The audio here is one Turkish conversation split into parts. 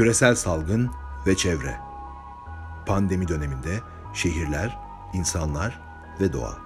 Küresel salgın ve çevre. Pandemi döneminde şehirler, insanlar ve doğa.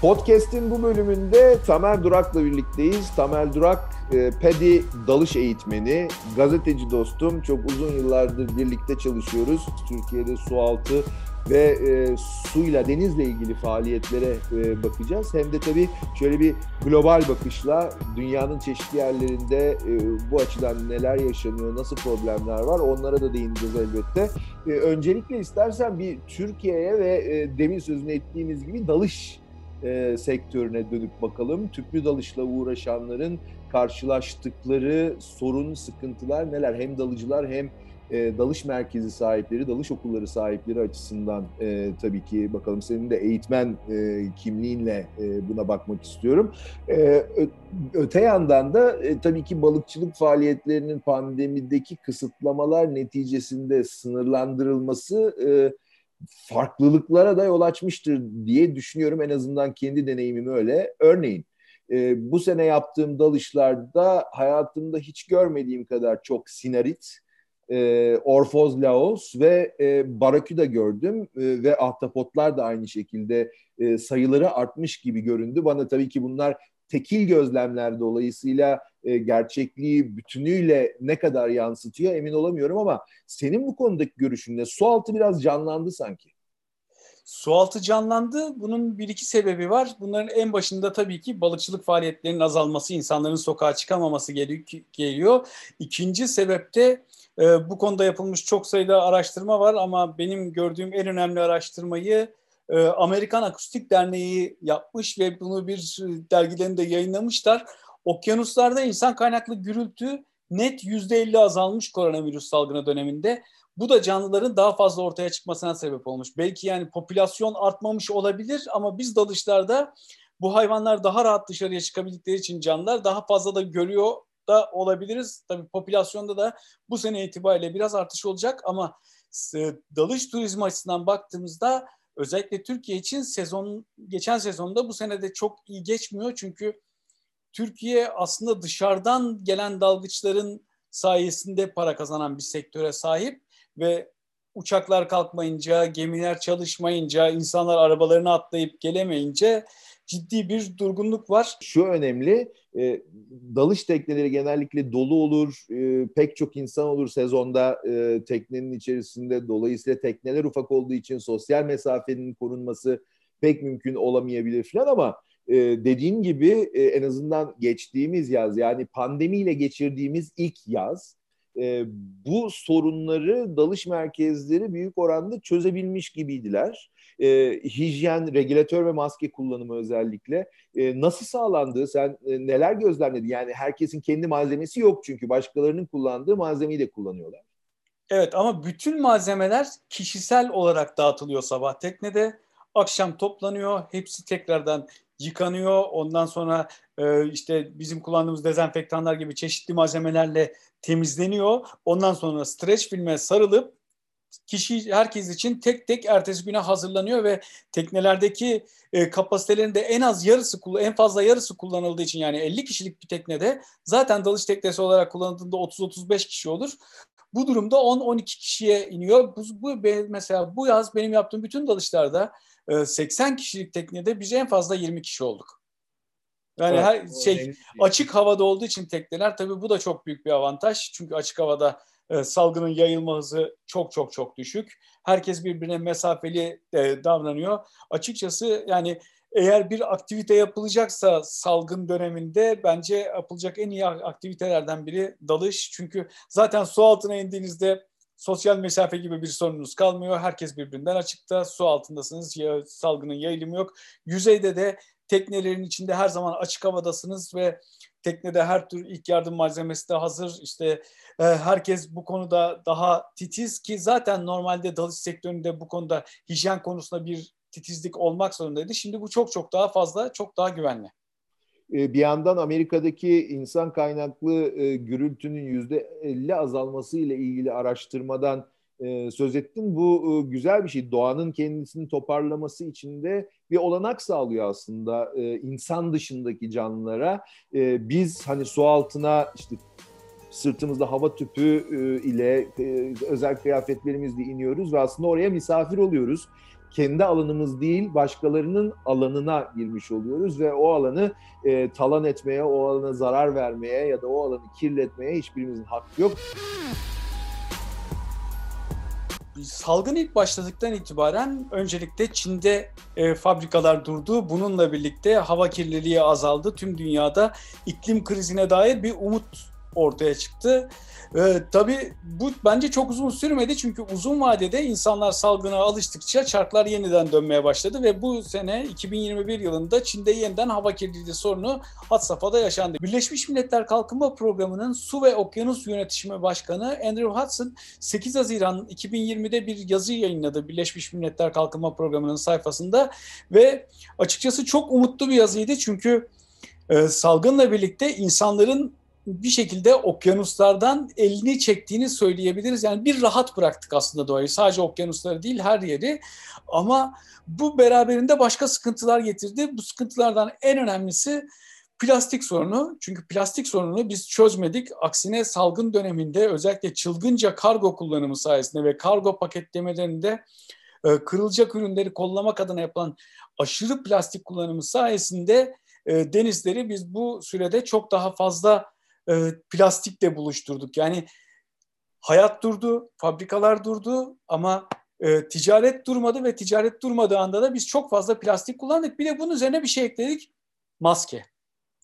Podcast'in bu bölümünde Tamer Durak'la birlikteyiz. Tamer Durak, e, PEDI dalış eğitmeni, gazeteci dostum. Çok uzun yıllardır birlikte çalışıyoruz. Türkiye'de sualtı ve e, suyla, denizle ilgili faaliyetlere e, bakacağız. Hem de tabii şöyle bir global bakışla dünyanın çeşitli yerlerinde e, bu açıdan neler yaşanıyor, nasıl problemler var onlara da değineceğiz elbette. E, öncelikle istersen bir Türkiye'ye ve e, demin sözünü ettiğimiz gibi dalış e, sektörüne dönüp bakalım. Tüplü dalışla uğraşanların karşılaştıkları sorun, sıkıntılar neler? Hem dalıcılar hem e, dalış merkezi sahipleri, dalış okulları sahipleri açısından e, tabii ki bakalım senin de eğitmen e, kimliğinle e, buna bakmak istiyorum. E, öte yandan da e, tabii ki balıkçılık faaliyetlerinin pandemideki kısıtlamalar neticesinde sınırlandırılması e, farklılıklara da yol açmıştır diye düşünüyorum. En azından kendi deneyimim öyle. Örneğin e, bu sene yaptığım dalışlarda hayatımda hiç görmediğim kadar çok sinarit, e, orfoz laos ve e, baraküda gördüm e, ve ahtapotlar da aynı şekilde e, sayıları artmış gibi göründü. Bana tabii ki bunlar tekil gözlemler dolayısıyla e, gerçekliği bütünüyle ne kadar yansıtıyor emin olamıyorum ama senin bu konudaki görüşün ne? Sualtı biraz canlandı sanki. Sualtı canlandı. Bunun bir iki sebebi var. Bunların en başında tabii ki balıkçılık faaliyetlerinin azalması, insanların sokağa çıkamaması geliyor. İkinci sebep de e, bu konuda yapılmış çok sayıda araştırma var ama benim gördüğüm en önemli araştırmayı e, Amerikan Akustik Derneği yapmış ve bunu bir dergilerinde yayınlamışlar. Okyanuslarda insan kaynaklı gürültü net yüzde 50 azalmış koronavirüs salgını döneminde. Bu da canlıların daha fazla ortaya çıkmasına sebep olmuş. Belki yani popülasyon artmamış olabilir ama biz dalışlarda bu hayvanlar daha rahat dışarıya çıkabildikleri için canlılar daha fazla da görüyor da olabiliriz. Tabii popülasyonda da bu sene itibariyle biraz artış olacak ama e, dalış turizmi açısından baktığımızda özellikle Türkiye için sezon geçen sezonda bu sene de çok iyi geçmiyor çünkü Türkiye aslında dışarıdan gelen dalgıçların sayesinde para kazanan bir sektöre sahip ve uçaklar kalkmayınca, gemiler çalışmayınca, insanlar arabalarını atlayıp gelemeyince ciddi bir durgunluk var. Şu önemli, e, dalış tekneleri genellikle dolu olur, e, pek çok insan olur sezonda e, teknenin içerisinde. Dolayısıyla tekneler ufak olduğu için sosyal mesafenin korunması pek mümkün olamayabilir falan ama e, dediğim gibi e, en azından geçtiğimiz yaz yani pandemiyle geçirdiğimiz ilk yaz e, bu sorunları dalış merkezleri büyük oranda çözebilmiş gibiydiler. E, hijyen, regülatör ve maske kullanımı özellikle e, nasıl sağlandı? Sen e, neler gözlemledin? Yani herkesin kendi malzemesi yok çünkü başkalarının kullandığı malzemeyi de kullanıyorlar. Evet ama bütün malzemeler kişisel olarak dağıtılıyor sabah teknede. Akşam toplanıyor. Hepsi tekrardan yıkanıyor. Ondan sonra e, işte bizim kullandığımız dezenfektanlar gibi çeşitli malzemelerle temizleniyor. Ondan sonra streç filme sarılıp kişi herkes için tek tek ertesi güne hazırlanıyor ve teknelerdeki e, kapasitelerin de en az yarısı en fazla yarısı kullanıldığı için yani 50 kişilik bir teknede zaten dalış teknesi olarak kullanıldığında 30-35 kişi olur. Bu durumda 10-12 kişiye iniyor. Bu, bu mesela bu yaz benim yaptığım bütün dalışlarda 80 kişilik teknede biz en fazla 20 kişi olduk. Yani evet, her şey, şey açık havada olduğu için tekneler tabii bu da çok büyük bir avantaj. Çünkü açık havada e, salgının yayılma hızı çok çok çok düşük. Herkes birbirine mesafeli e, davranıyor. Açıkçası yani eğer bir aktivite yapılacaksa salgın döneminde bence yapılacak en iyi aktivitelerden biri dalış. Çünkü zaten su altına indiğinizde sosyal mesafe gibi bir sorununuz kalmıyor. Herkes birbirinden açıkta. Su altındasınız. Ya, salgının yayılımı yok. Yüzeyde de teknelerin içinde her zaman açık havadasınız ve teknede her tür ilk yardım malzemesi de hazır. İşte e, herkes bu konuda daha titiz ki zaten normalde dalış sektöründe bu konuda hijyen konusunda bir titizlik olmak zorundaydı. Şimdi bu çok çok daha fazla, çok daha güvenli. E, bir yandan Amerika'daki insan kaynaklı e, gürültünün yüzde 50 azalması ile ilgili araştırmadan e, söz ettin. Bu güzel bir şey. Doğanın kendisini toparlaması için de bir olanak sağlıyor aslında insan dışındaki canlılara. Biz hani su altına işte sırtımızda hava tüpü ile özel kıyafetlerimizle iniyoruz ve aslında oraya misafir oluyoruz. Kendi alanımız değil, başkalarının alanına girmiş oluyoruz ve o alanı e, talan etmeye, o alana zarar vermeye ya da o alanı kirletmeye hiçbirimizin hakkı yok. Salgın ilk başladıktan itibaren öncelikle Çin'de e, fabrikalar durdu. Bununla birlikte hava kirliliği azaldı. Tüm dünyada iklim krizine dair bir umut ortaya çıktı. Ee, tabii bu bence çok uzun sürmedi çünkü uzun vadede insanlar salgına alıştıkça çarklar yeniden dönmeye başladı ve bu sene 2021 yılında Çin'de yeniden hava kirliliği sorunu had safhada yaşandı. Birleşmiş Milletler Kalkınma Programı'nın Su ve Okyanus Yönetişimi Başkanı Andrew Hudson 8 Haziran 2020'de bir yazı yayınladı Birleşmiş Milletler Kalkınma Programı'nın sayfasında ve açıkçası çok umutlu bir yazıydı çünkü e, salgınla birlikte insanların bir şekilde okyanuslardan elini çektiğini söyleyebiliriz. Yani bir rahat bıraktık aslında doğayı. Sadece okyanusları değil her yeri. Ama bu beraberinde başka sıkıntılar getirdi. Bu sıkıntılardan en önemlisi plastik sorunu. Çünkü plastik sorununu biz çözmedik. Aksine salgın döneminde özellikle çılgınca kargo kullanımı sayesinde ve kargo paketlemelerinde e, kırılacak ürünleri kollamak adına yapılan aşırı plastik kullanımı sayesinde e, denizleri biz bu sürede çok daha fazla e, plastikle buluşturduk. Yani hayat durdu, fabrikalar durdu ama e, ticaret durmadı ve ticaret durmadığı anda da biz çok fazla plastik kullandık. Bir de bunun üzerine bir şey ekledik. Maske.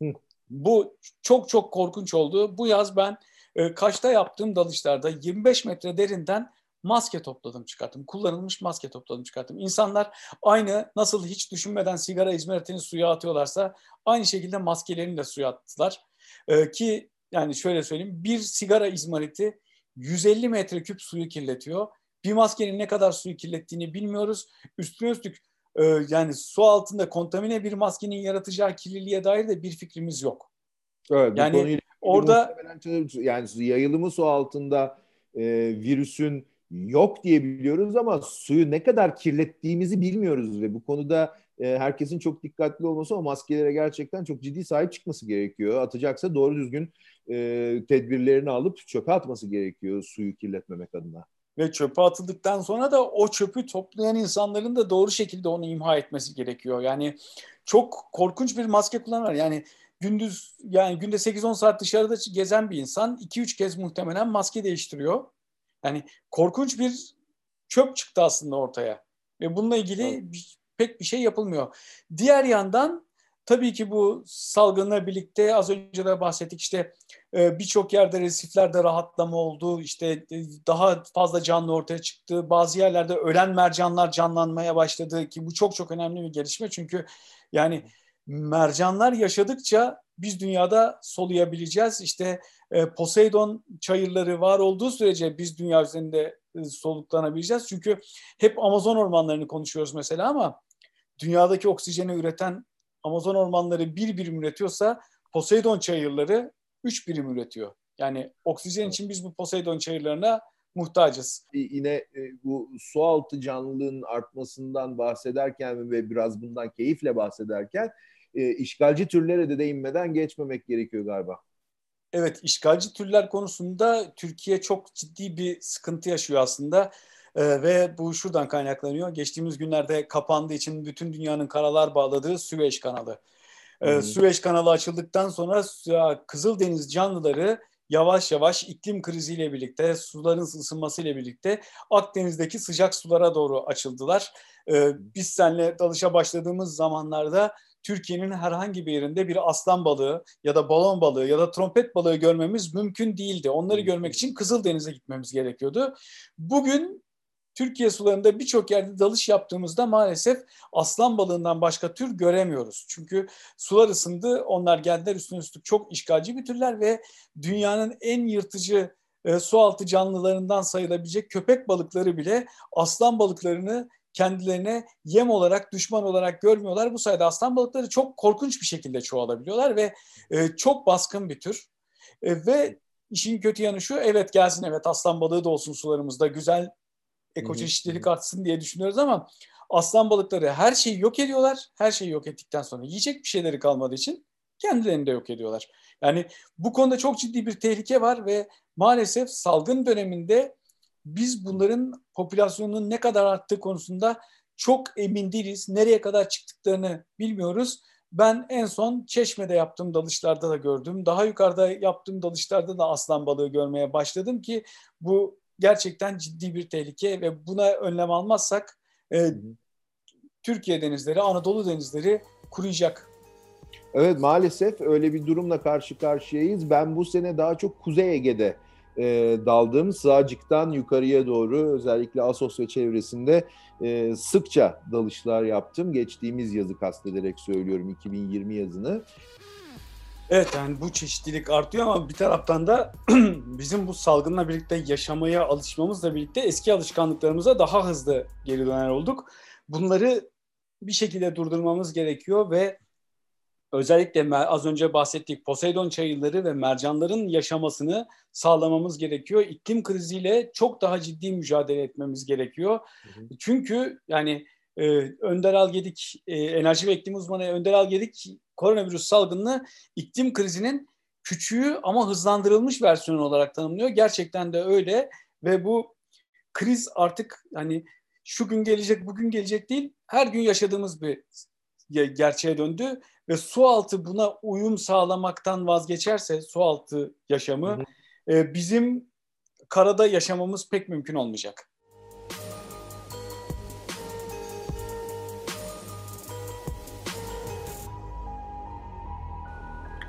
Hı. Bu çok çok korkunç oldu. Bu yaz ben e, Kaş'ta yaptığım dalışlarda 25 metre derinden maske topladım çıkarttım. Kullanılmış maske topladım çıkarttım. İnsanlar aynı nasıl hiç düşünmeden sigara izmaritini suya atıyorlarsa aynı şekilde maskelerini de suya attılar. Ee, ki yani şöyle söyleyeyim bir sigara izmariti 150 metreküp suyu kirletiyor. Bir maskenin ne kadar suyu kirlettiğini bilmiyoruz. Üstüne üstlük e, yani su altında kontamine bir maskenin yaratacağı kirliliğe dair de bir fikrimiz yok. Evet, yani orada yani yayılımı su altında e, virüsün yok diye biliyoruz ama suyu ne kadar kirlettiğimizi bilmiyoruz ve bu konuda e, herkesin çok dikkatli olması o maskelere gerçekten çok ciddi sahip çıkması gerekiyor. Atacaksa doğru düzgün e, tedbirlerini alıp çöpe atması gerekiyor suyu kirletmemek adına. Ve çöpe atıldıktan sonra da o çöpü toplayan insanların da doğru şekilde onu imha etmesi gerekiyor. Yani çok korkunç bir maske kullanır. Yani gündüz yani günde 8-10 saat dışarıda gezen bir insan 2-3 kez muhtemelen maske değiştiriyor. Yani korkunç bir çöp çıktı aslında ortaya. Ve bununla ilgili evet pek bir şey yapılmıyor. Diğer yandan tabii ki bu salgınla birlikte az önce de bahsettik işte e, birçok yerde resiflerde rahatlama oldu. İşte e, daha fazla canlı ortaya çıktı. Bazı yerlerde ölen mercanlar canlanmaya başladı ki bu çok çok önemli bir gelişme. Çünkü yani mercanlar yaşadıkça biz dünyada soluyabileceğiz. İşte e, Poseidon çayırları var olduğu sürece biz dünya üzerinde soluklanabileceğiz. Çünkü hep Amazon ormanlarını konuşuyoruz mesela ama dünyadaki oksijeni üreten Amazon ormanları bir birim üretiyorsa Poseidon çayırları üç birim üretiyor. Yani oksijen için biz bu Poseidon çayırlarına muhtacız. Yine e, bu su altı canlılığın artmasından bahsederken ve biraz bundan keyifle bahsederken e, işgalci türlere de değinmeden geçmemek gerekiyor galiba. Evet, işgalci türler konusunda Türkiye çok ciddi bir sıkıntı yaşıyor aslında. Ee, ve bu şuradan kaynaklanıyor. Geçtiğimiz günlerde kapandığı için bütün dünyanın karalar bağladığı Süveyş kanalı. Hmm. Süveyş kanalı açıldıktan sonra Kızıldeniz canlıları yavaş yavaş iklim kriziyle birlikte, suların ısınmasıyla birlikte Akdeniz'deki sıcak sulara doğru açıldılar. Ee, biz seninle dalışa başladığımız zamanlarda Türkiye'nin herhangi bir yerinde bir aslan balığı ya da balon balığı ya da trompet balığı görmemiz mümkün değildi. Onları görmek için Kızıldeniz'e gitmemiz gerekiyordu. Bugün Türkiye sularında birçok yerde dalış yaptığımızda maalesef aslan balığından başka tür göremiyoruz. Çünkü sular ısındı, onlar geldiler üstüne üstlük çok işgalci bir türler ve dünyanın en yırtıcı e, su altı canlılarından sayılabilecek köpek balıkları bile aslan balıklarını kendilerine yem olarak, düşman olarak görmüyorlar. Bu sayede aslan balıkları çok korkunç bir şekilde çoğalabiliyorlar ve e, çok baskın bir tür. E, ve işin kötü yanı şu, evet gelsin evet aslan balığı da olsun sularımızda, güzel ekoçeşitlilik artsın diye düşünüyoruz ama aslan balıkları her şeyi yok ediyorlar. Her şeyi yok ettikten sonra yiyecek bir şeyleri kalmadığı için kendilerini de yok ediyorlar. Yani bu konuda çok ciddi bir tehlike var ve maalesef salgın döneminde biz bunların popülasyonunun ne kadar arttığı konusunda çok emin değiliz. Nereye kadar çıktıklarını bilmiyoruz. Ben en son Çeşme'de yaptığım dalışlarda da gördüm. Daha yukarıda yaptığım dalışlarda da aslan balığı görmeye başladım ki bu gerçekten ciddi bir tehlike ve buna önlem almazsak e, Türkiye denizleri, Anadolu denizleri kuruyacak. Evet maalesef öyle bir durumla karşı karşıyayız. Ben bu sene daha çok Kuzey Ege'de e, daldım. Sığacık'tan yukarıya doğru özellikle Asos ve çevresinde e, sıkça dalışlar yaptım. Geçtiğimiz yazı kastederek söylüyorum 2020 yazını. Evet yani bu çeşitlilik artıyor ama bir taraftan da bizim bu salgınla birlikte yaşamaya alışmamızla birlikte eski alışkanlıklarımıza daha hızlı geri döner olduk. Bunları bir şekilde durdurmamız gerekiyor ve özellikle az önce bahsettiğim Poseidon çayırları ve mercanların yaşamasını sağlamamız gerekiyor. İklim kriziyle çok daha ciddi mücadele etmemiz gerekiyor. Hı hı. Çünkü yani e, Önder Algedik, e, enerji ve iklim uzmanı Önder Algedik koronavirüs salgınını iklim krizinin küçüğü ama hızlandırılmış versiyonu olarak tanımlıyor. Gerçekten de öyle ve bu kriz artık hani şu gün gelecek, bugün gelecek değil, her gün yaşadığımız bir gerçeğe döndü ve su altı buna uyum sağlamaktan vazgeçerse su altı yaşamı hı hı. E, bizim karada yaşamamız pek mümkün olmayacak.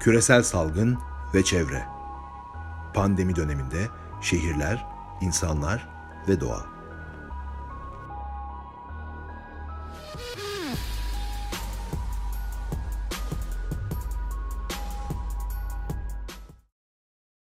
Küresel salgın ve çevre. Pandemi döneminde şehirler, insanlar ve doğa.